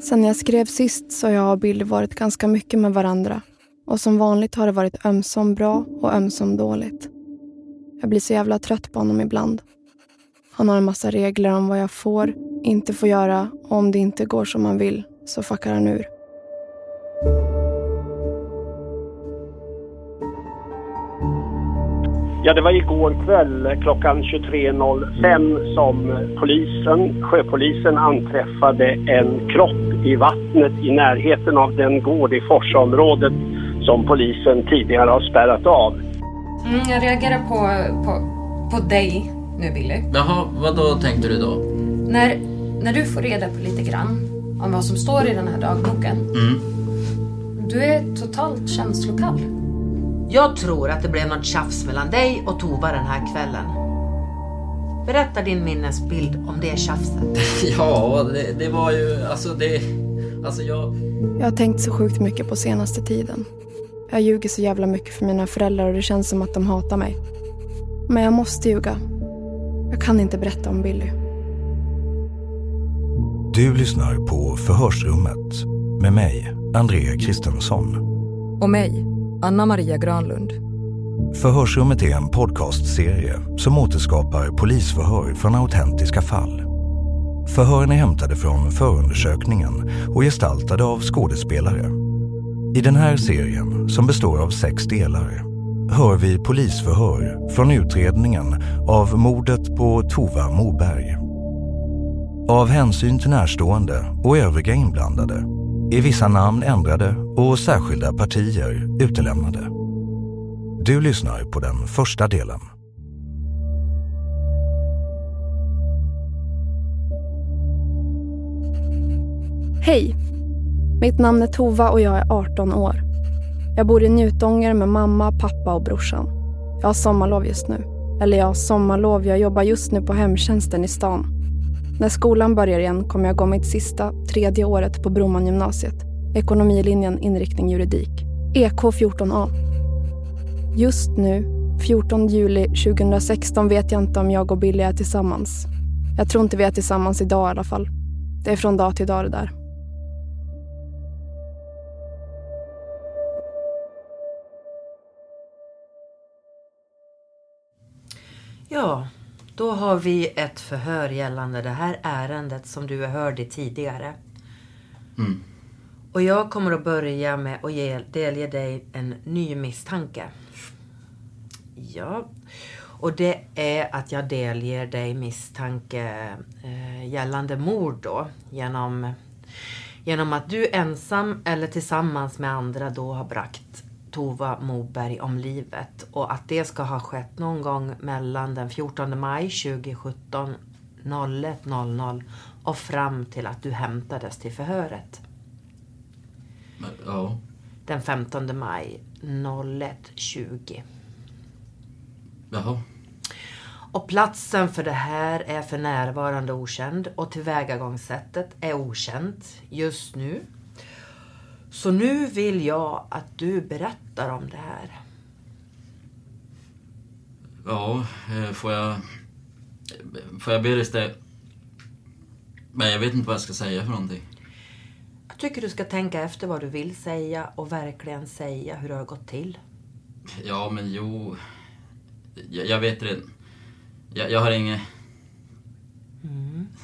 Sen jag skrev sist så har jag och Billy varit ganska mycket med varandra. Och som vanligt har det varit ömsom bra och ömsom dåligt. Jag blir så jävla trött på honom ibland. Han har en massa regler om vad jag får, inte får göra och om det inte går som man vill så fuckar han ur. Ja, det var igår kväll klockan 23.05 som polisen, sjöpolisen anträffade en kropp i vattnet i närheten av den gård i Forsområdet som polisen tidigare har spärrat av. Mm, jag reagerar på, på, på dig nu Billy. Jaha, vad då tänkte du då? När, när du får reda på lite grann om vad som står i den här dagboken. Mm. Du är totalt känslokall. Jag tror att det blev något tjafs mellan dig och Tova den här kvällen. Berätta din minnesbild om det tjafset. Ja, det, det var ju, alltså det, alltså jag... Jag har tänkt så sjukt mycket på senaste tiden. Jag ljuger så jävla mycket för mina föräldrar och det känns som att de hatar mig. Men jag måste ljuga. Jag kan inte berätta om Billy. Du lyssnar på Förhörsrummet med mig, Andrea Kristensson. Och mig, Anna Maria Granlund. Förhörsrummet är en podcastserie som återskapar polisförhör från autentiska fall. Förhören är hämtade från förundersökningen och gestaltade av skådespelare. I den här serien, som består av sex delar, hör vi polisförhör från utredningen av mordet på Tova Moberg. Av hänsyn till närstående och övriga inblandade är vissa namn ändrade och särskilda partier utelämnade. Du lyssnar på den första delen. Hej! Mitt namn är Tova och jag är 18 år. Jag bor i Njutånger med mamma, pappa och brorsan. Jag har sommarlov just nu. Eller jag har sommarlov. Jag jobbar just nu på hemtjänsten i stan. När skolan börjar igen kommer jag gå mitt sista, tredje året på Broman gymnasiet. Ekonomilinjen, inriktning juridik. EK 14A. Just nu, 14 juli 2016, vet jag inte om jag och Billy är tillsammans. Jag tror inte vi är tillsammans idag i alla fall. Det är från dag till dag det där. Ja, då har vi ett förhör gällande det här ärendet som du har hört i tidigare. Mm. Och jag kommer att börja med att ge, delge dig en ny misstanke. Ja, och det är att jag delger dig misstanke eh, gällande mord då. Genom, genom att du ensam eller tillsammans med andra då har bragt Tova Moberg om livet. Och att det ska ha skett någon gång mellan den 14 maj 2017 01.00 och fram till att du hämtades till förhöret. Men, ja. Den 15 maj 01.20. Jaha. Och platsen för det här är för närvarande okänd och tillvägagångssättet är okänt just nu. Så nu vill jag att du berättar om det här. Ja, eh, får jag... Får jag be dig stä... Men jag vet inte vad jag ska säga för någonting. Jag tycker du ska tänka efter vad du vill säga och verkligen säga hur det har gått till. Ja, men jo... Jag, jag vet det. Jag, jag har inget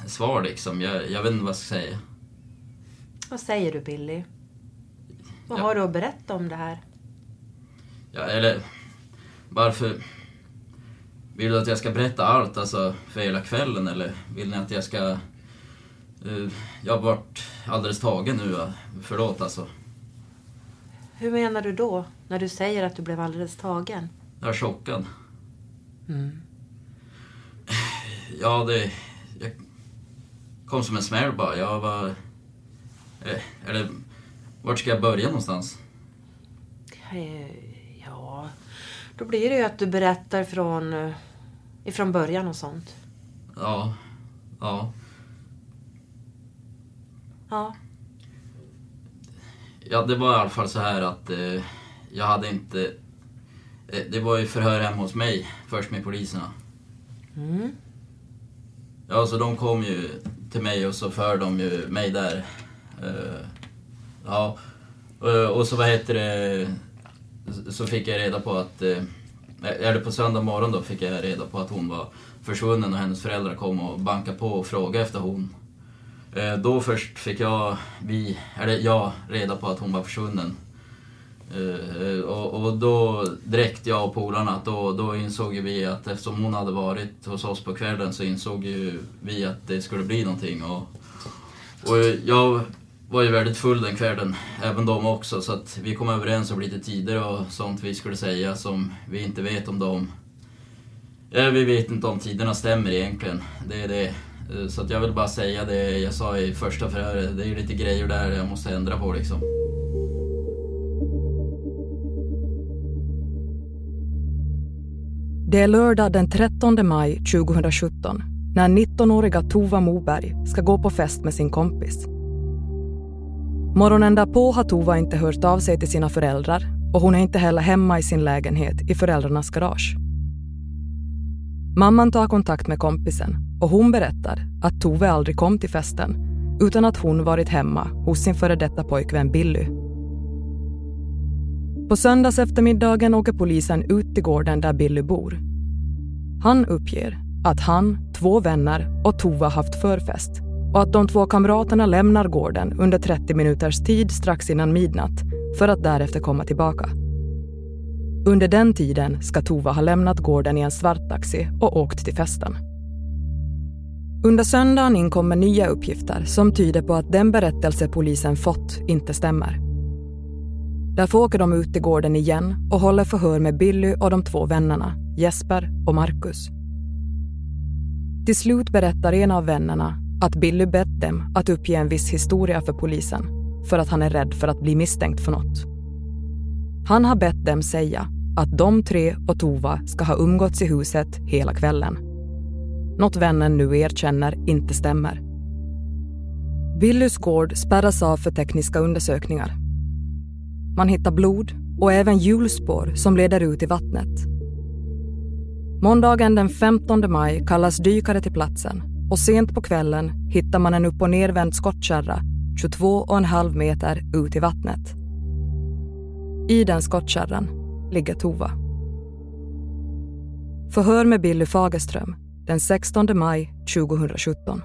svar liksom. Jag, jag vet inte vad jag ska säga. Vad säger du Billy? Vad Ja. har du att berätta om det här? Ja, eller... Varför... Vill du att jag ska berätta allt, alltså, för hela kvällen, eller vill ni att jag ska... eh, jag har varit alldeles tagen nu, ja. förlåt alltså. Hur menar du då? När du säger att du blev alldeles tagen? Jag är chockad. Mm. Ja, det... Jag kom som en smäll bara. Jag var... eh, Eller, vart ska jag börja någonstans? Eh, Ja, då blir det ju att du berättar från, eh, ifrån början och sånt. Ja, ja. Ja. Ja, det var i alla fall så här att eh, jag hade inte... Eh, det var ju förhör hemma hos mig först med poliserna. Mm. Ja, så de kom ju till mig och så för de ju mig där. Eh, ja, eh, och så vad heter det... Så fick jag reda på att... Eh, eller på söndag morgon då fick jag reda på att hon var försvunnen och hennes föräldrar kom och bankade på och frågade efter hon. Eh, då först fick jag, vi, eller jag, reda på att hon var försvunnen. Och, och då direkt jag och polarna, att då, då insåg ju vi att eftersom hon hade varit hos oss på kvällen så insåg ju vi att det skulle bli någonting. Och, och jag var ju väldigt full den kvällen, även de också, så att vi kom överens om lite tider och sånt vi skulle säga som vi inte vet om de... Ja, vi vet inte om tiderna stämmer egentligen. Det är det. Eh, så att jag vill bara säga det jag sa i första förhöret. Det är ju lite grejer där jag måste ändra på liksom. Det är lördag den 13 maj 2017 när 19-åriga Tova Moberg ska gå på fest med sin kompis. Morgonen därpå har Tova inte hört av sig till sina föräldrar och hon är inte heller hemma i sin lägenhet i föräldrarnas garage. Mamman tar kontakt med kompisen och hon berättar att Tove aldrig kom till festen utan att hon varit hemma hos sin före detta pojkvän Billy. På söndags eftermiddagen åker polisen ut till gården där Billy bor. Han uppger att han, två vänner och Tova haft förfest och att de två kamraterna lämnar gården under 30 minuters tid strax innan midnatt för att därefter komma tillbaka. Under den tiden ska Tova ha lämnat gården i en svart taxi och åkt till festen. Under söndagen inkommer nya uppgifter som tyder på att den berättelse polisen fått inte stämmer. Därför åker de ut till gården igen och håller förhör med Billy och de två vännerna, Jesper och Marcus. Till slut berättar en av vännerna att Billy bett dem att uppge en viss historia för polisen för att han är rädd för att bli misstänkt för något. Han har bett dem säga att de tre och Tova ska ha umgåtts i huset hela kvällen. Något vännen nu erkänner inte stämmer. Billys gård spärras av för tekniska undersökningar. Man hittar blod och även hjulspår som leder ut i vattnet. Måndagen den 15 maj kallas dykare till platsen och sent på kvällen hittar man en upp och nervänd skottkärra 22,5 meter ut i vattnet. I den skottkärran ligger Tova. Förhör med Billy Fagerström den 16 maj 2017.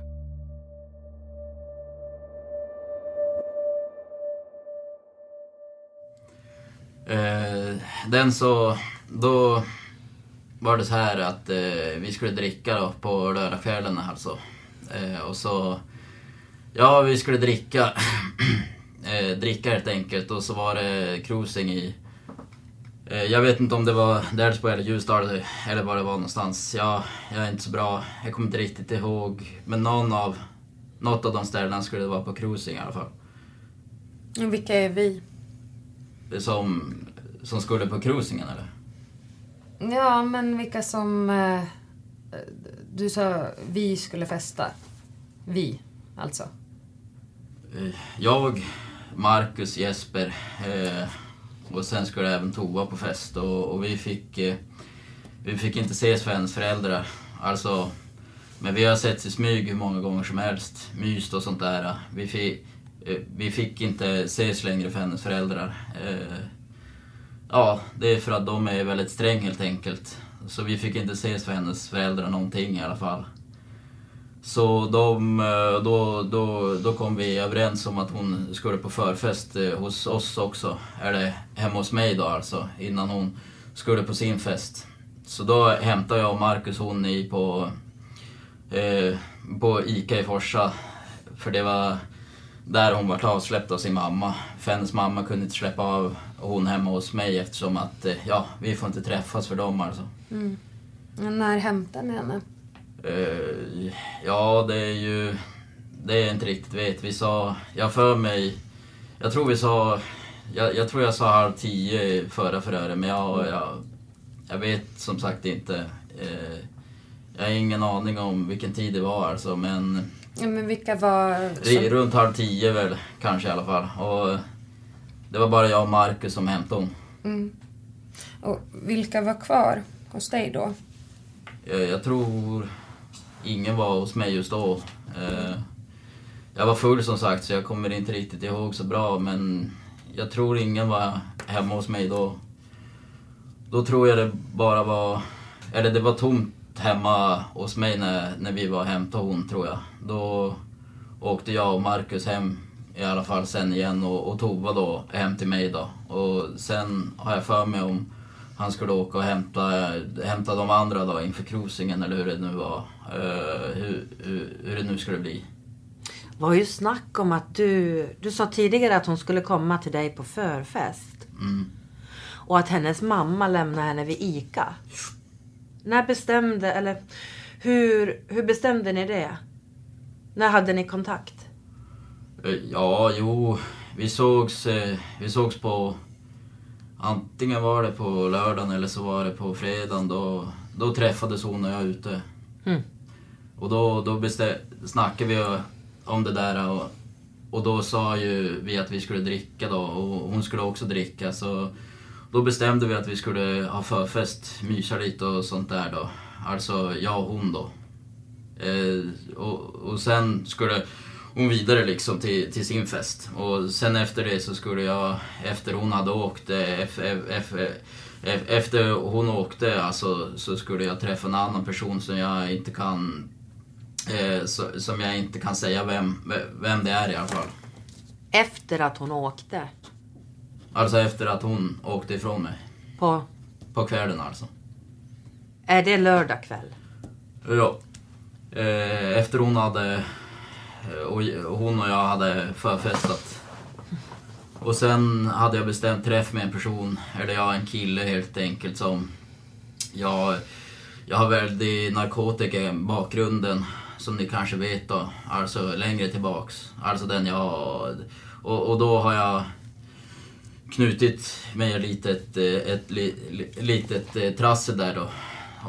Eh, den så, då var det så här att eh, vi skulle dricka då på lördagskvällen alltså. Eh, och så, ja vi skulle dricka, eh, dricka helt enkelt och så var det cruising i, eh, jag vet inte om det var Delsbo eller Ljusdal eller var det var någonstans. Ja, jag är inte så bra, jag kommer inte riktigt ihåg. Men någon av, något av de ställena skulle det vara på cruising i alla fall. Vilka är vi? Som, som skulle på cruisingen eller? Ja, men vilka som... Eh, du sa vi skulle festa. Vi, alltså. Eh, jag, Marcus, Jesper eh, och sen skulle även Tova på fest och, och vi fick eh, vi fick inte ses för hennes föräldrar. Alltså, men vi har sett i smyg hur många gånger som helst. Myst och sånt där. Vi fick, eh, vi fick inte ses längre för hennes föräldrar. Eh, Ja, det är för att de är väldigt sträng helt enkelt. Så vi fick inte ses för hennes föräldrar någonting i alla fall. Så de, eh, då, då, då kom vi överens om att hon skulle på förfest eh, hos oss också. Eller hemma hos mig då alltså, innan hon skulle på sin fest. Så då hämtade jag och Marcus hon i på, eh, på ICA i Forsa. För det var där hon var avsläppt av sin mamma. För hennes mamma kunde inte släppa av hon hemma hos mig eftersom att, eh, ja, vi får inte träffas för dem alltså. Mm. När hämtade ni henne? Uh, ja, det är ju... Det är inte riktigt vet. Vi sa... Jag för mig... Jag tror vi sa... Jag, jag tror jag sa halv tio förra förhöret, men jag, jag jag vet som sagt inte. Eh, jag har ingen aning om vilken tid det var alltså, men... Ja, men vilka var... Som... Runt halv tio väl, kanske i alla fall. Och det var bara jag och Marcus som hämtade hon. Mm. Och vilka var kvar hos dig då? Jag, jag tror ingen var hos mig just då. Eh, jag var full som sagt, så jag kommer inte riktigt ihåg så bra, men jag tror ingen var hemma hos mig då. Då tror jag det bara var, eller det var tomt hemma hos mig när, när vi var och hämtade hon tror jag. Då åkte jag och Marcus hem i alla fall sen igen och, och Tova då hem till mig då. Och sen har jag för mig om han skulle åka och hämta, hämta de andra då inför cruisingen eller hur det nu var. Uh, hur, hur, hur det nu skulle bli. Det var ju snack om att du, du sa tidigare att hon skulle komma till dig på förfest. Mm. Och att hennes mamma lämnade henne vid ICA. När bestämde, eller hur, hur bestämde ni det? När hade ni kontakt? Eh, ja, jo, vi sågs, eh, vi sågs på... Antingen var det på lördagen eller så var det på fredagen. Då, då träffades hon och jag ute. Mm. Och då, då snackade vi om det där och, och då sa ju vi att vi skulle dricka då och hon skulle också dricka. Så då bestämde vi att vi skulle ha förfest, mysa lite och sånt där då. Alltså jag och hon då. Eh, och, och sen skulle hon vidare liksom till, till sin fest. Och sen efter det så skulle jag, efter hon hade åkt, efter hon åkte alltså, så skulle jag träffa en annan person som jag inte kan eh, som jag inte kan säga vem, vem det är i alla fall. Efter att hon åkte? Alltså efter att hon åkte ifrån mig. På? På kvällen alltså. Är det lördag kväll? Ja. Eh, efter hon hade... Eh, och hon och jag hade förfestat. Och sen hade jag bestämt träff med en person, eller jag en kille helt enkelt som... Jag, jag har väldigt narkotika bakgrunden som ni kanske vet då. Alltså längre tillbaks. Alltså den jag... Och, och då har jag knutit mig ett litet, eh, ett, ett litet eh, trassel där då,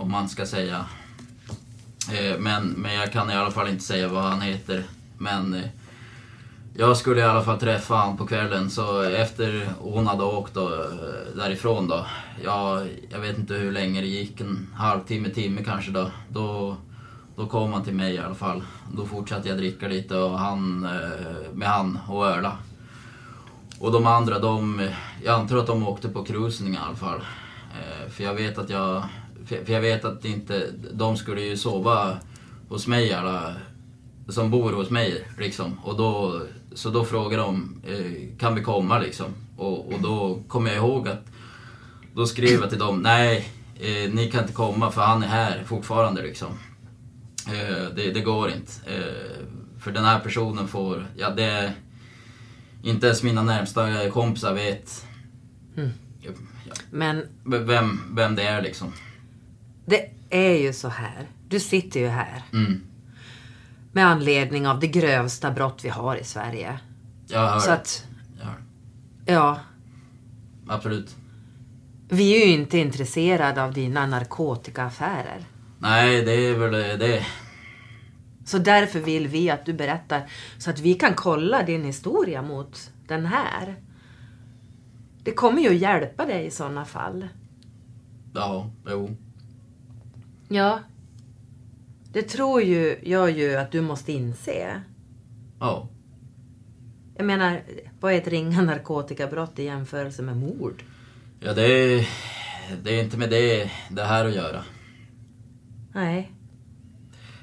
om man ska säga. Men, men jag kan i alla fall inte säga vad han heter. Men eh, jag skulle i alla fall träffa han på kvällen så efter hon hade åkt då, eh, därifrån då. Jag, jag vet inte hur länge det gick, en halvtimme, timme kanske då. Då, då kom han till mig i alla fall. Då fortsatte jag dricka lite och han, eh, med han och öla. Och de andra, de, jag antar att de åkte på cruising i alla fall. För jag vet att jag, för jag vet att inte, de skulle ju sova hos mig alla som bor hos mig liksom. Och då, så då frågade de, eh, kan vi komma liksom? Och, och då kom jag ihåg att, då skrev jag till dem, nej, eh, ni kan inte komma för han är här fortfarande liksom. det, det går inte. för den här personen får, ja det inte ens mina närmsta kompisar vet mm. ja, Men, vem, vem det är liksom. Det är ju så här. Du sitter ju här. Mm. Med anledning av det grövsta brott vi har i Sverige. Jag hör så att, jag hör. Ja. Absolut. Vi är ju inte intresserade av dina narkotikaaffärer. Nej, det är väl det. Så därför vill vi att du berättar så att vi kan kolla din historia mot den här. Det kommer ju att hjälpa dig i sådana fall. Ja, jo. Ja. Det tror ju jag ju att du måste inse. Ja. Jag menar, vad är ett ringa narkotikabrott i jämförelse med mord? Ja, det är, det är inte med det, det här att göra. Nej.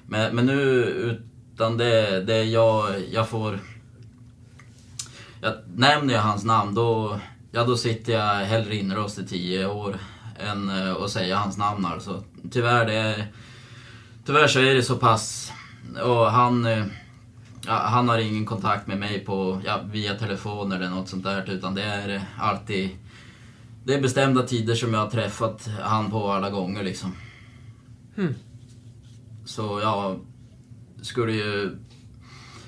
Men, men nu, utan det, det jag, jag får... Jag, nämner jag hans namn då, ja, då sitter jag hellre inlåst i tio år än att säga hans namn alltså. Tyvärr, det är, tyvärr så är det så pass... Och han... Uh, ja, han har ingen kontakt med mig på, ja, via telefon eller något sånt där utan det är alltid... Det är bestämda tider som jag har träffat han på alla gånger liksom. Hmm. Så jag skulle ju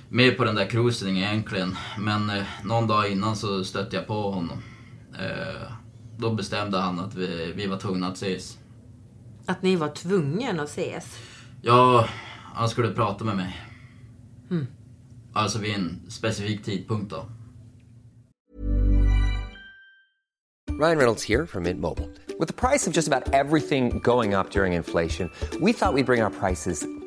med på den där cruisen egentligen. Men eh, någon dag innan så stötte jag på honom. Eh, då bestämde han att vi, vi var tvungna att ses. Att ni var tvungna att ses? Ja, han skulle prata med mig. Hmm. Alltså vid en specifik tidpunkt då. Ryan Reynolds here from Mint Mobile. With the price of just about everything going up during inflation, we thought we'd bring our prices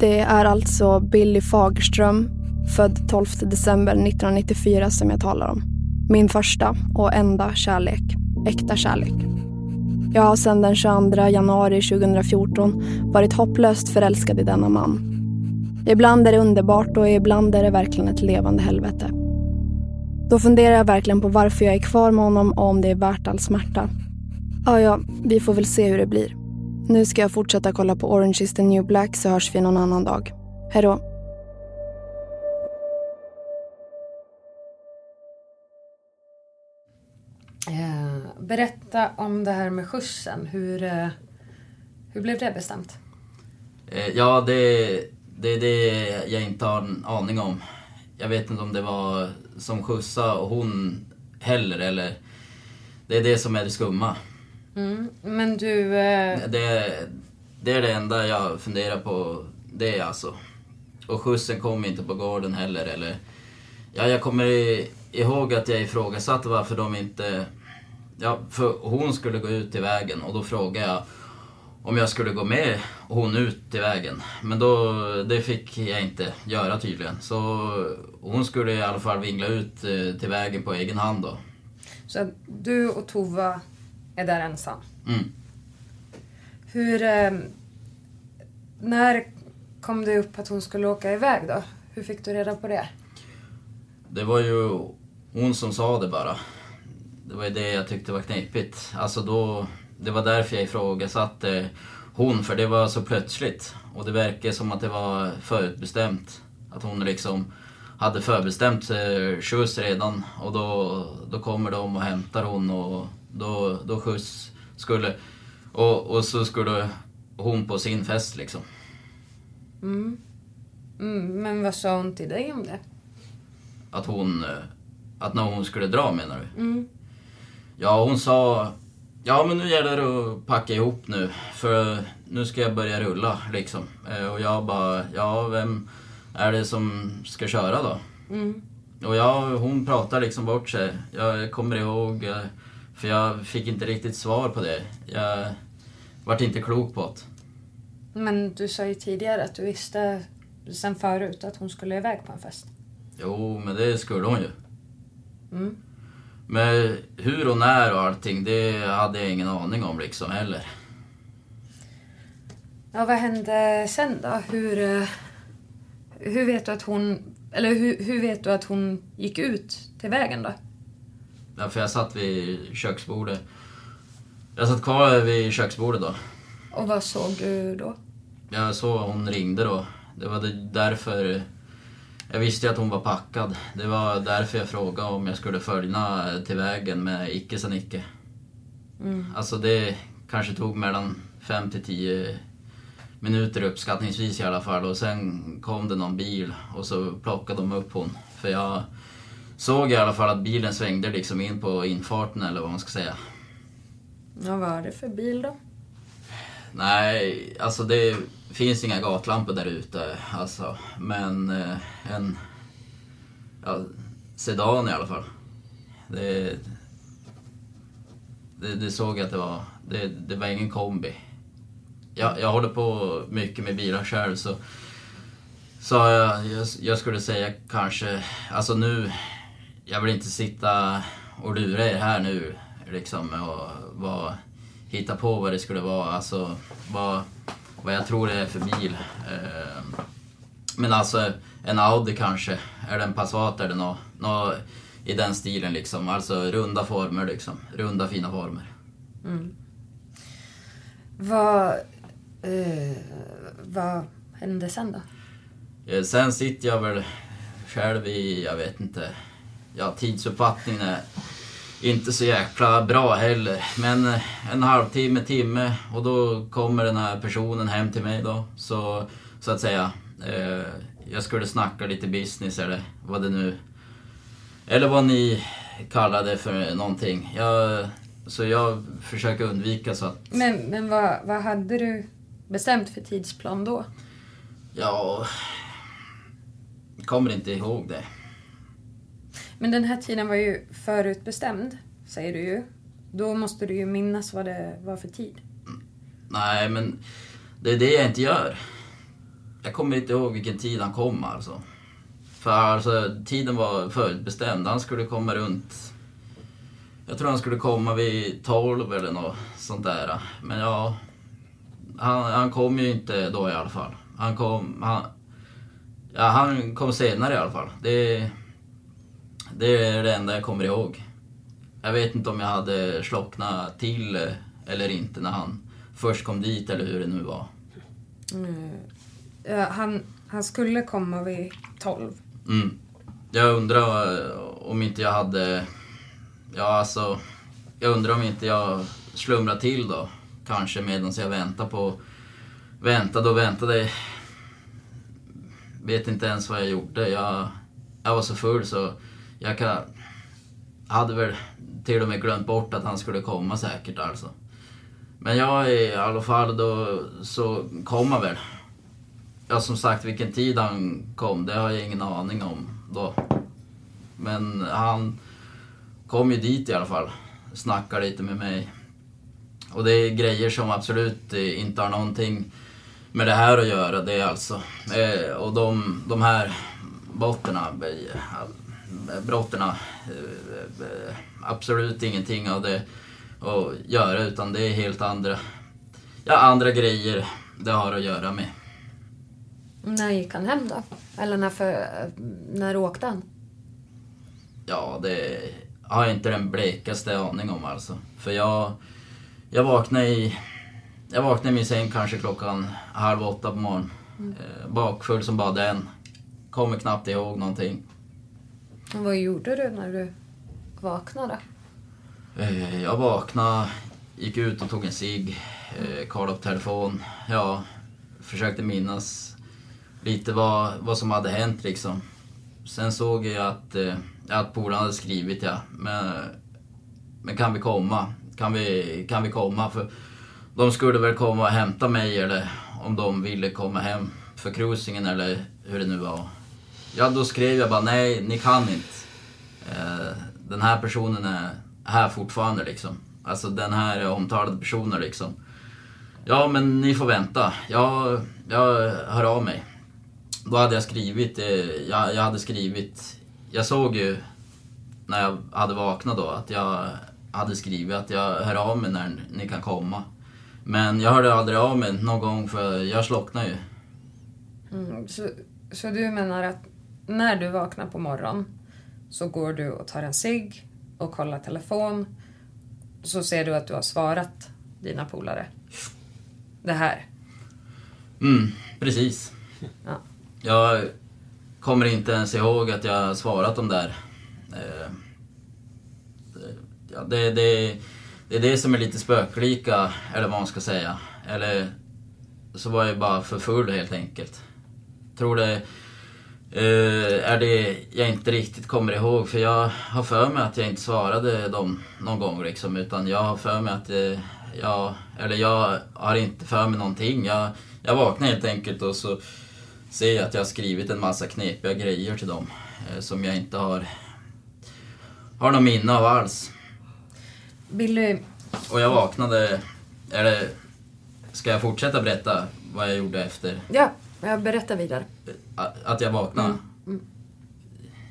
Det är alltså Billy Fagerström, född 12 december 1994, som jag talar om. Min första och enda kärlek. Äkta kärlek. Jag har sedan den 22 januari 2014 varit hopplöst förälskad i denna man. Ibland är det underbart och ibland är det verkligen ett levande helvete. Då funderar jag verkligen på varför jag är kvar med honom och om det är värt all smärta. Ja, ja, vi får väl se hur det blir. Nu ska jag fortsätta kolla på Orange is the new black så hörs vi någon annan dag. Hej då. Eh, berätta om det här med skjutsen. Hur, eh, hur blev det bestämt? Eh, ja, det, det är det jag inte har en aning om. Jag vet inte om det var som skjutsa och hon heller eller... Det är det som är det skumma. Mm. Men du... Eh, Det, det är det enda jag funderar på. Det är alltså. och skjutsen kom inte på gården heller. Eller, ja, jag kommer ihåg att jag ifrågasatte varför de inte... Ja, för hon skulle gå ut i vägen och då frågade jag om jag skulle gå med hon ut i vägen. Men då, det fick jag inte göra tydligen. Så hon skulle i alla fall vingla ut eh, till vägen på egen hand då. Så du och Tova är där ensam? Mm. Hur... Eh, när kom det upp att hon skulle åka iväg då? Hur fick du reda på det? Det var ju hon som sa det bara. Det var ju det jag tyckte var knepigt. Alltså då, det var därför jag ifrågasatte hon, för det var så plötsligt. Och det verkar som att det var förutbestämt. Att hon liksom hade förbestämt eh, skjuts redan och då, då kommer de och hämtar hon och då, då skjuts skulle... Och, och så skulle hon på sin fest liksom. Mm. Mm, men vad sa hon till dig om det? Att hon... eh, Att när hon skulle dra menar du? Mm. Ja, hon sa... Ja, men nu gäller det att packa ihop nu. För nu ska jag börja rulla liksom. Eh, Och jag bara, ja vem är det som ska köra då? Mm. Och ja, hon pratar liksom bort sig. Jag kommer ihåg, eh, för jag fick inte riktigt svar på det. Jag vart inte klok på det. Men du sa ju tidigare att du visste sen förut att hon skulle iväg på en fest. Jo, men det skulle hon ju. Mm. Men hur och när och allting, det hade jag ingen aning om liksom heller. Ja, vad hände sen då? Hur, eh, hur vet du att hon... Eller hur, hur vet du att hon gick ut till vägen då? Ja, för jag satt vid köksbordet. Jag satt kvar vid köksbordet då. Och vad såg du då? Jag såg hon ringde då. Det var därför... Jag visste ju att hon var packad. Det var därför jag frågade om jag skulle följa till vägen med icke sa Nicke. Mm. Alltså det kanske tog mellan 5 till 10 minuter uppskattningsvis i alla fall. Och sen kom det någon bil och så plockade de upp hon. För jag såg i alla fall att bilen svängde liksom in på infarten eller vad man ska säga. Ja, vad var det för bil då? Nej, alltså det finns inga gatlampor där ute. Alltså, men eh, en ja, sedan i alla fall. Det, det, det såg jag att det var. Det, det var ingen kombi. Jag, jag håller på mycket med bilar själv så så jag, jag, jag skulle säga kanske, alltså nu, jag vill inte sitta och lura er här nu liksom och vad, hitta på vad det skulle vara, alltså vad, vad jag tror det är för bil. Eh, men alltså en Audi kanske, eller en Passat eller något, något i den stilen liksom. Alltså runda former liksom, runda fina former. Mm. Vad... Eh, vad hände sen då? Eh, Sen sitter jag väl själv i, jag vet inte, ja tidsuppfattningen är inte så jäkla bra heller. Men eh, en halvtimme, timme och då kommer den här personen hem till mig då. Så, så att säga, eh, jag skulle snacka lite business eller vad det nu, eller vad ni kallar det för någonting. Jag, så jag försöker undvika så att Men, men vad, vad hade du bestämt för tidsplan då? Ja... Kommer inte ihåg det. Men den här tiden var ju förutbestämd, säger du ju. Då måste du ju minnas vad det var för tid. Nej, men det är det jag inte gör. Jag kommer inte ihåg vilken tid han kom alltså. För alltså, tiden var förutbestämd. Han skulle komma runt... Jag tror han skulle komma vid 12 eller något sånt där. Men ja... Han, han kom ju inte då i alla fall. Han kom... Han, ja, han kom senare i alla fall. Det, det är det enda jag kommer ihåg. Jag vet inte om jag hade slocknat till eh, eller inte när han först kom dit eller hur det nu var. Mm. Ja, han, han skulle komma vid 12. Mm. Jag undrar eh, om inte jag hade... Ja, alltså... Jag undrar om inte jag slumrade till då. Kanske medan jag väntade på... Väntade och väntade. Vet inte ens vad jag gjorde. Jag, jag var så full så jag kan... Hade väl till och med glömt bort att han skulle komma säkert alltså. Men jag i alla fall då så kom han väl. ja, som sagt vilken tid han kom, det har jag ingen aning om då. Men han kom ju dit i alla fall. Snackade lite med mig. Och det är grejer som absolut eh, inte har någonting med det här att göra. Det alltså. Eh, och de, de här botterna, eh, brotterna, eh, eh, absolut ingenting av det att göra utan det är helt andra, ja, andra grejer det har att göra med. När gick han hem då? Eller när, för, när åkte han? Ja, det har jag inte den blekaste aning om alltså. För jag, jag vaknade i, jag vaknade i min säng kanske klockan halv åtta på morgonen. Mm. Eh, bakfull som bara den. Kommer knappt ihåg någonting. Och vad gjorde du när du vaknade? Eh, jag vaknade, gick ut och tog en cigg, eh, kollade på telefon. Ja, försökte minnas lite vad, vad som hade hänt liksom. Sen såg jag att, att polaren hade skrivit ja, men, men kan vi komma? Kan vi, kan vi komma? För de skulle väl komma och hämta mig eller om de ville komma hem för cruisingen eller hur det nu var. Ja, då skrev jag bara nej, ni kan inte. Eh, den här personen är här fortfarande liksom. Alltså den här omtalade personen liksom. Ja, men ni får vänta. Jag, jag hör av mig. Då hade jag skrivit, eh, jag, jag hade skrivit, jag såg ju när jag hade vaknat då att jag hade skrivit att jag hör av mig när ni kan komma. Men jag hörde aldrig av mig någon gång för jag slocknade ju. Mm, så, så du menar att när du vaknar på morgonen så går du och tar en cigg och kollar telefon så ser du att du har svarat dina polare. Det här. Mm, precis. Ja. Jag kommer inte ens ihåg att jag svarat dem där. Eh, Ja, det, det, det är det som är lite spöklika, eller vad man ska säga. Eller så var jag bara för full helt enkelt. Tror det eh, är det jag inte riktigt kommer ihåg. För jag har för mig att jag inte svarade dem någon gång liksom. Utan jag har för mig att eh, jag, eller jag har inte för mig någonting. Jag, jag vaknar helt enkelt och så ser jag att jag har skrivit en massa knepiga grejer till dem. Eh, som jag inte har, har någon minne av alls. Billy, Och jag vaknade, eller ska jag fortsätta berätta vad jag gjorde efter ja, jag berättar vidare. att jag vaknade? Mm, mm.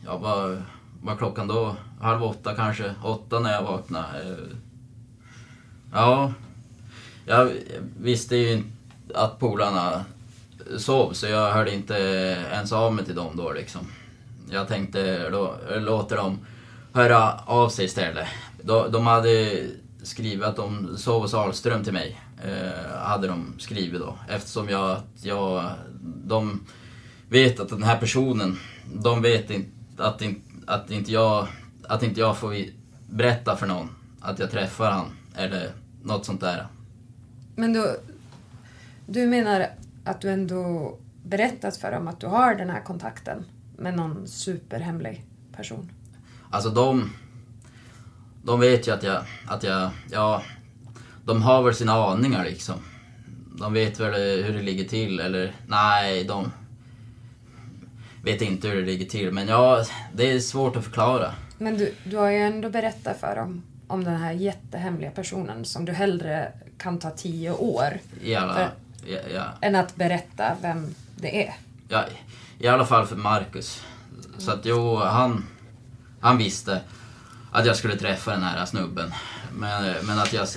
Ja, vad var klockan då? Halv åtta kanske? Åtta när jag vaknade. Eh, Ja, jag visste ju inte att polarna sov så jag hörde inte ens av mig till dem då liksom. Jag tänkte låter dem höra av sig istället. De, de hade skrivit att de sov hos Ahlström till mig. Eh, hade de skrivit då. Eftersom jag, jag, de vet att den här personen, de vet inte att, inte- att, inte jag, att inte jag får berätta för någon att jag träffar han eller något sånt där. Men då, du menar att du ändå berättat för dem att du har den här kontakten med någon superhemlig person? Alltså de, de vet ju att jag, att jag, ja, de har väl sina aningar liksom. De vet väl hur det ligger till eller nej, de vet inte hur det ligger till. Men ja, det är svårt att förklara. Men du, du har ju ändå berättat för dem om den här jättehemliga personen som du hellre kan ta tio år I alla, För- ja, ja, än att berätta vem det är. ja, I alla fall för Marcus. Så att jo, han, han visste att jag skulle träffa den här snubben. Men, men att jag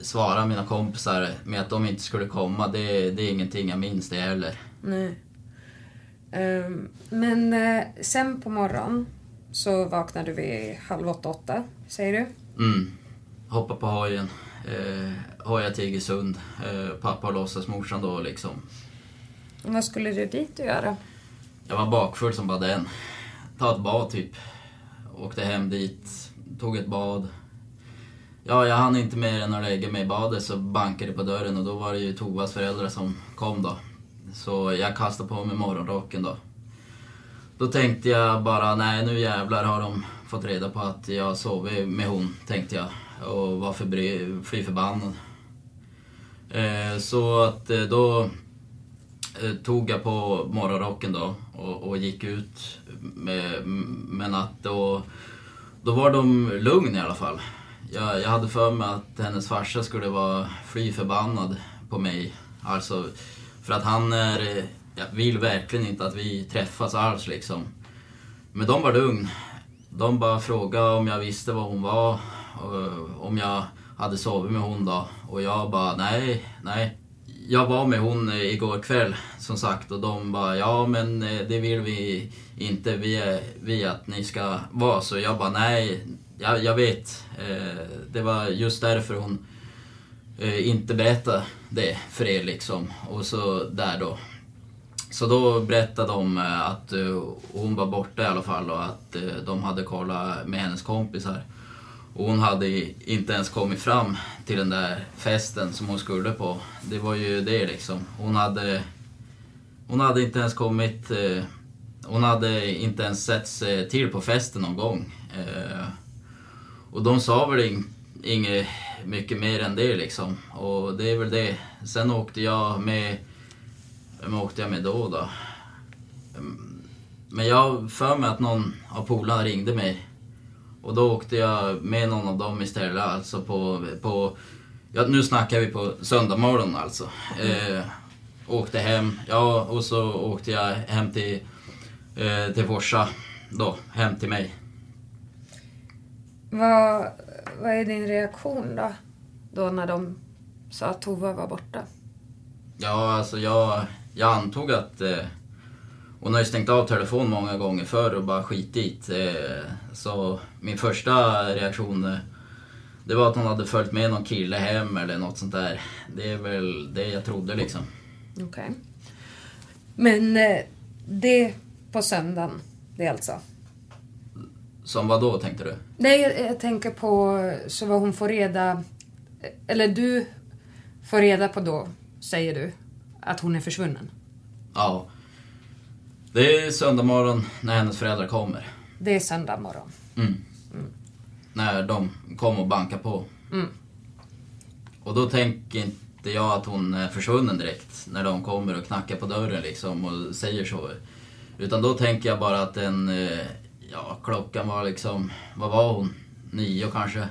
svarade mina kompisar med att de inte skulle komma, det, det är ingenting jag minns det heller. Nej. Ehm, men eh, sen på morgonen så vaknade du vid halv åtta, åtta, säger du? Mm. Hoppa på hojen. Eh, hoja till Iggesund. Eh, pappa och låtsasmorsan då liksom. Vad skulle du dit och göra? Jag var bakfull som bara den. Ta ett bad typ. Åkte hem dit. Tog ett bad. Ja, jag hann inte mer än att lägga mig i badet så bankade det på dörren och då var det ju Tovas föräldrar som kom då. Så jag kastade på mig morgonrocken då. Då tänkte jag bara, nej nu jävlar har de fått reda på att jag sovit med hon, tänkte jag. Och var förbry- fly förbannad. Eh, så att eh, då Eh, tog jag på morgonrocken då och, och gick ut med, med natt och då var de lugn i alla fall. Jag, jag hade för mig att hennes farsa skulle vara fly förbannad på mig. Alltså, för att han är, jag vill verkligen inte att vi träffas alls liksom. Men de var lugn. De bara frågade om jag visste var hon var, och om jag hade sovit med hon då. Och jag bara, nej, nej. Jag var med hon eh, igår kväll som sagt och de bara, ja men eh, det vill vi inte vi, vi att ni ska vara. Så jag bara, nej, jag, jag vet. Eh, det var just därför hon inte berättade det för er liksom. Och så där då. Så då berättade de att hon var borta i alla fall och att de hade kollat med hennes kompisar. Och hon hade inte ens kommit fram till den där festen som hon skulle på. Det var ju det liksom. Hon hade, hon hade inte ens kommit... Eh, hon hade inte ens sett sig till på festen någon gång. Eh, och de sa väl in, inget mycket mer än det liksom. Och det är väl det. Sen åkte jag med... Vem åkte jag med då då? Ehm, men jag för mig att någon av polarna ringde mig och då åkte jag med någon av dem istället, alltså på... på ja, nu snackar vi på söndag alltså. Eh, åkte hem, ja och så åkte jag hem till, eh, till Forsa då, hem till mig. Vad, vad är din reaktion då? Då när de sa att Tova var borta? Ja, alltså jag, jag antog att eh, hon har ju stängt av telefon många gånger förr och bara skitit. Eh, så min första reaktion eh, det var att hon hade följt med någon kille hem eller något sånt där. Det är väl det jag trodde liksom. Okej. Okay. Men eh, det på söndagen, det alltså? Som vad då tänkte du? Nej, jag, jag tänker på så vad hon får reda... Eller du får reda på då, säger du, att hon är försvunnen? Ja. Det är söndag morgon när hennes föräldrar kommer. Det är söndag morgon. Mm. När de kommer och bankar på. Mm. Och då tänker inte jag att hon är försvunnen direkt när de kommer och knackar på dörren liksom och säger så. Utan då tänker jag bara att den, eh, ja klockan var liksom, vad var hon? Nio kanske?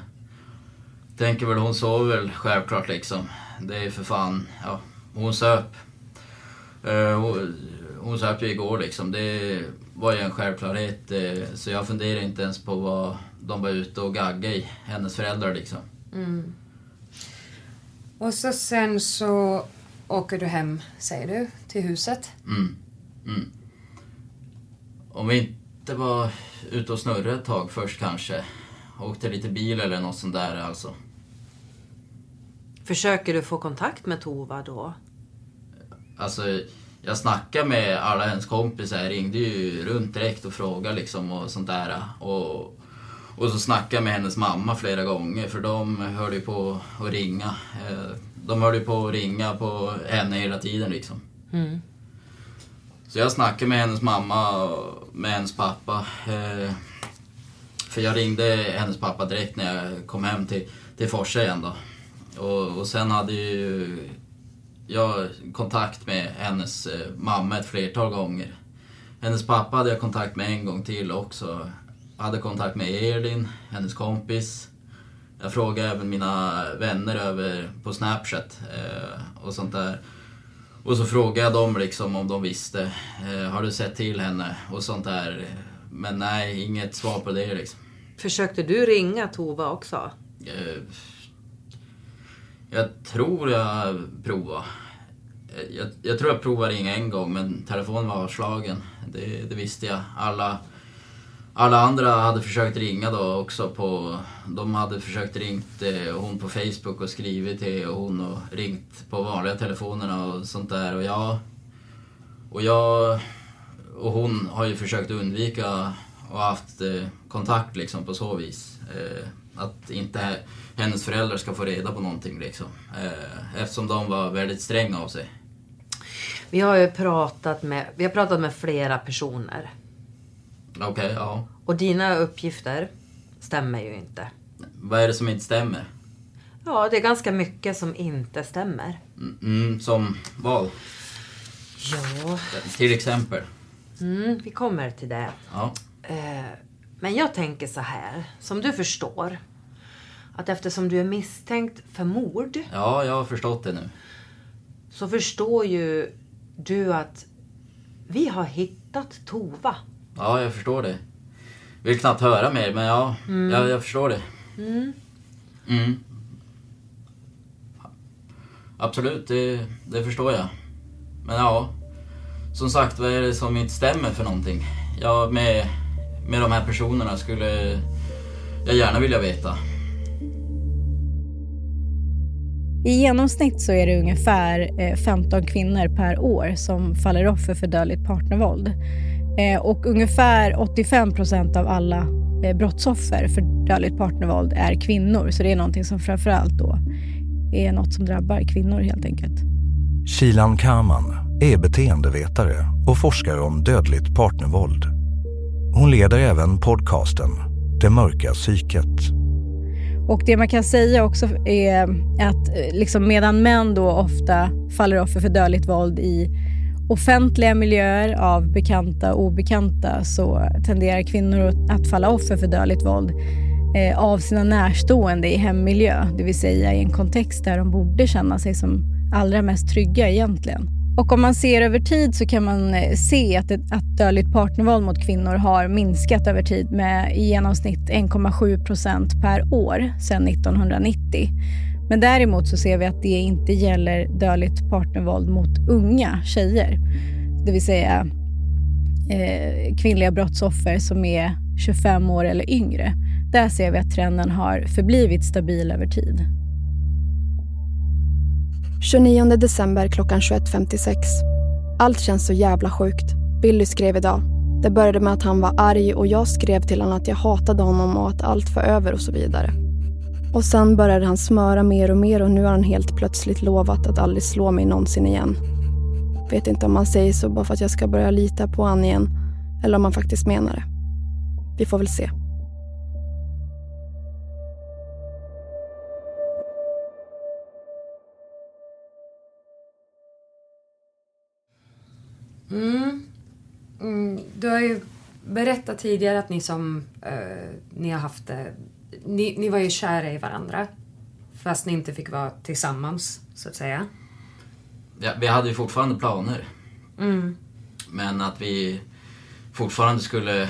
Tänker väl hon sov väl självklart liksom. Det är för fan, ja, hon söp. Uh, hon söp ju igår liksom. Det var ju en självklarhet. Eh, så jag funderar inte ens på vad de var ute och gaggade i, hennes föräldrar liksom. Mm. Och så sen så åker du hem, säger du, till huset? Mm. mm. Om vi inte var ute och snurrade ett tag först kanske. Åkte lite bil eller något sånt där alltså. Försöker du få kontakt med Tova då? Alltså, jag snackade med alla hennes kompisar, jag ringde ju runt direkt och frågade liksom och sånt där. Och, och så snackade jag med hennes mamma flera gånger för de höll ju på att ringa. Eh, de höll ju på att ringa på henne hela tiden liksom. Mm. Så jag snackade med hennes mamma och med hennes pappa. Eh, för jag ringde hennes pappa direkt när jag kom hem till, till Forsa igen då. Och, och sen hade ju jag kontakt med hennes eh, mamma ett flertal gånger. Hennes pappa hade jag kontakt med en gång till också. Hade kontakt med Elin, hennes kompis. Jag frågade även mina vänner över på Snapchat eh, och sånt där. Och så frågade jag dem liksom om de visste. Eh, har du sett till henne? Och sånt där. Men nej, inget svar på det liksom. Försökte du ringa Tova också? Jag tror jag provade. Jag, jag tror jag provade ringa en gång men telefonen var avslagen. Det, det, visste jag. Alla, alla andra hade försökt ringa då också. På, de hade försökt ringt eh, hon på Facebook och skrivit till hon och ringt på vanliga telefonerna och sånt där. Och jag, och jag och hon har ju försökt undvika och haft eh, kontakt liksom på så vis. Eh, att inte hennes föräldrar ska få reda på någonting liksom. Eh, eftersom de var väldigt stränga av sig. Vi har ju pratat med, vi har pratat med flera personer. Okej, okay, ja. Och dina uppgifter stämmer ju inte. Vad är det som inte stämmer? Ja, det är ganska mycket som inte stämmer. Mm, som vad? Ja. Till exempel. Mm, vi kommer till det. Ja. Eh, men jag tänker så här, som du förstår. Att eftersom du är misstänkt för mord ja, jag har förstått det nu. så förstår ju du att vi har hittat Tova. Ja, jag förstår det. Vill knappt höra mer, men ja, Mm. jag, jag förstår det. Mm. Mm. Absolut, det, det förstår jag. Men ja, som sagt, vad är det som inte stämmer för någonting? Ja, med, med de här personerna skulle jag gärna vilja veta. I genomsnitt så är det ungefär eh, 15 kvinnor per år som faller offer för dödligt partnervåld. Eh, Och ungefär 85 procent av alla eh, brottsoffer för dödligt partnervåld är kvinnor. Så det är någonting som framförallt då är något som drabbar kvinnor helt enkelt. Shilan Karman är beteendevetare och forskar om dödligt partnervåld. Hon leder även podcasten Det mörka psyket. Och det man kan säga också är att eh, liksom medan män då ofta faller offer för dödligt våld i offentliga miljöer av bekanta och obekanta så tenderar kvinnor att falla offer för dödligt våld eh, av sina närstående i hemmiljö. Det vill säga i en kontext där de borde känna sig som allra mest trygga egentligen. Och om man ser över tid så kan man eh, se att, att dödligt partnervåld mot kvinnor har minskat över tid med i genomsnitt 1,7 procent per år sedan 1990. Men däremot så ser vi att det inte gäller dödligt partnervåld mot unga tjejer. Det vill säga eh, kvinnliga brottsoffer som är 25 år eller yngre. Där ser vi att trenden har förblivit stabil över tid. 29 december klockan 21.56. Allt känns så jävla sjukt. Billy skrev idag. Det började med att han var arg och jag skrev till honom att jag hatade honom och att allt var över och så vidare. Och sen började han smöra mer och mer och nu har han helt plötsligt lovat att aldrig slå mig någonsin igen. Vet inte om han säger så bara för att jag ska börja lita på honom igen eller om han faktiskt menar det. Vi får väl se. Mm. Mm. Du har ju berättat tidigare att ni som eh, ni har haft eh, ni, ni var ju kära i varandra. Fast ni inte fick vara tillsammans, så att säga. Ja, vi hade ju fortfarande planer. Mm. Men att vi fortfarande skulle,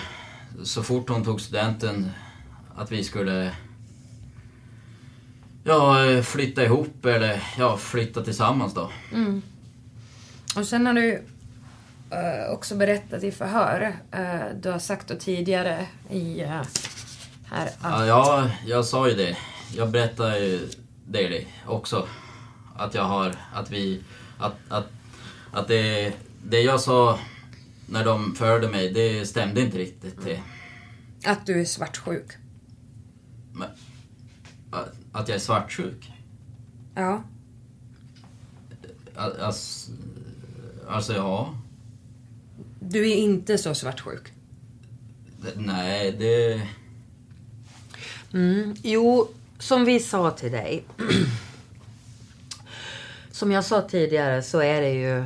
så fort hon tog studenten, att vi skulle ja, flytta ihop eller ja, flytta tillsammans då. Mm. Och sen har du eh, också berättat i förhör, eh, du har sagt då tidigare i eh, här att... Ja, ja, jag sa ju det. Jag berättade ju det också. Att jag har, att vi, att, att, att det, det jag sa när de förde mig, det stämde inte riktigt. Det. Att du är svartsjuk. Men, att- jag är svartsjuk? Ja. Al- Alltså, alltså ja. Du är inte så svartsjuk. Nej, det... Mm. Jo, som vi sa till dig. som jag sa tidigare så är det ju...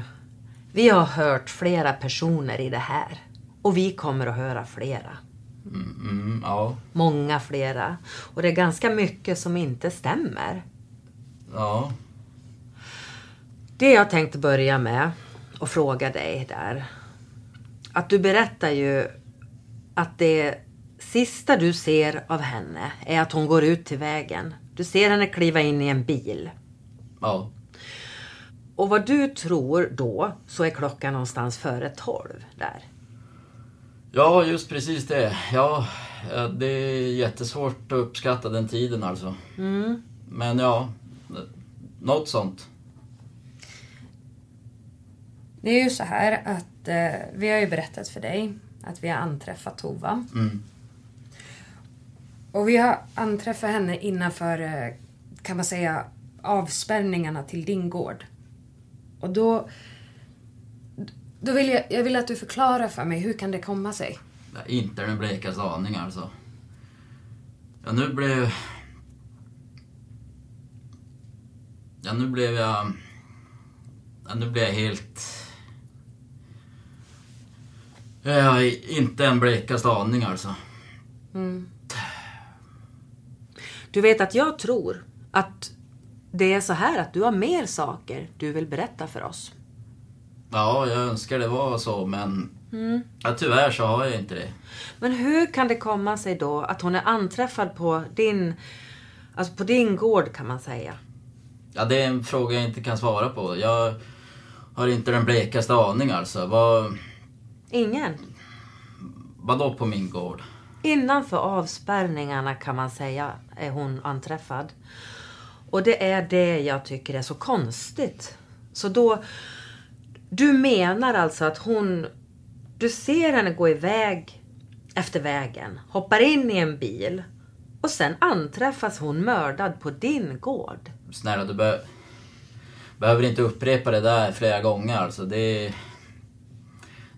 Vi har hört flera personer i det här. Och vi kommer att höra flera. Mm, mm, ja. Många flera. Och det är ganska mycket som inte stämmer. Ja. Det jag tänkte börja med och fråga dig där. Att du berättar ju att det sista du ser av henne är att hon går ut till vägen. Du ser henne kliva in i en bil. Ja. Och vad du tror då så är klockan någonstans före tolv där. Ja, just precis det. Ja, ja, det är jättesvårt att uppskatta den tiden alltså. Mm. Men ja, något sånt. Det är ju så här att eh, vi har ju berättat för dig att vi har anträffat Tova. Mm. Och vi har anträffat henne innanför, eh, kan man säga, avspärrningarna till din gård. Och då... Då vill jag, jag vill att du förklarar för mig, hur kan det komma sig? Inte den blekaste aning alltså. Ja, nu blev... Ja, nu blev jag... Ja, nu blev jag helt... Jag har inte en blekaste aning alltså. Mm. Du vet att jag tror att det är så här att du har mer saker du vill berätta för oss. Ja, jag önskar det var så men Mm. ja, tyvärr så har jag inte det. Men hur kan det komma sig då att hon är anträffad på din, alltså på din gård kan man säga? Ja, det är en fråga jag inte kan svara på. Jag har inte den blekaste aning alltså. Vad, Ingen? vad då på min gård? Innanför avspärrningarna kan man säga är hon anträffad. Och det är det jag tycker är så konstigt. Så då... Du menar alltså att hon... Du ser henne gå iväg efter vägen, hoppar in i en bil och sen anträffas hon mördad på din gård. Snälla, du be behöver inte upprepa det där flera gånger alltså. Det är,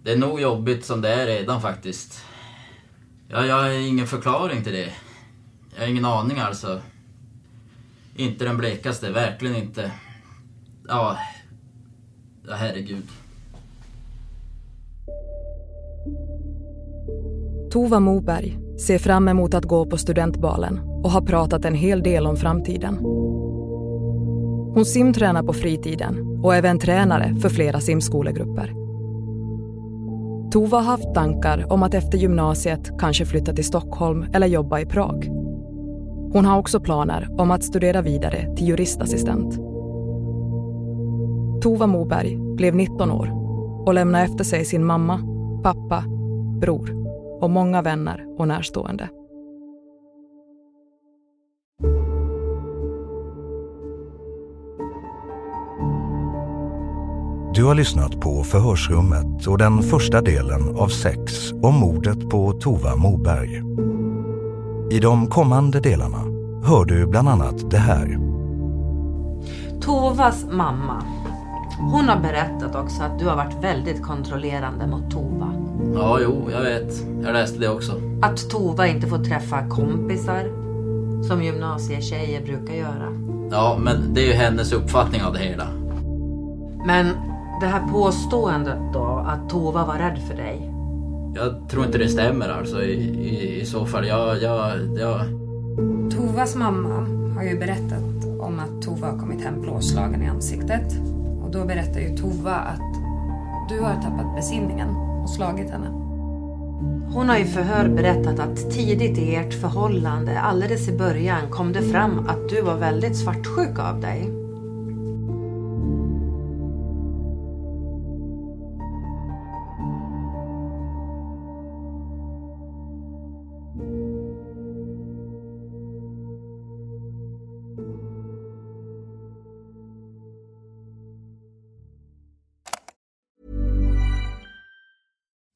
det är nog jobbigt som det är redan faktiskt. Jag, jag har ingen förklaring till det. Jag har ingen aning alltså. Inte den blekaste, verkligen inte. Ja, ja herregud. Tova Moberg ser fram emot att gå på studentbalen och har pratat en hel del om framtiden. Hon simtränar på fritiden och är även tränare för flera simskolegrupper. Tova har haft tankar om att efter gymnasiet kanske flytta till Stockholm eller jobba i Prag. Hon har också planer om att studera vidare till juristassistent. Tova Moberg blev 19 år och lämnade efter sig sin mamma, pappa, bror och många vänner och närstående. Du har lyssnat på Förhörsrummet och den första delen av sex om mordet på Tova Moberg. I de kommande delarna hör du bland annat det här. Tovas mamma. Hon har berättat också att du har varit väldigt kontrollerande mot Tova. Ja, jo, jag vet. Jag läste det också. Att Tova inte får träffa kompisar som gymnasietjejer brukar göra. Ja, men det är ju hennes uppfattning av det hela. Men det här påståendet då, att Tova var rädd för dig. Jag tror inte det stämmer alltså i, i, i så fall. Jag, jag, jag... Tovas mamma har ju berättat om att Tova har kommit hem blåslagen i ansiktet. Och då berättar ju Tova att du har tappat besinningen och slagit henne. Hon har i förhör berättat att tidigt i ert förhållande, alldeles i början, kom det fram att du var väldigt svartsjuk av dig.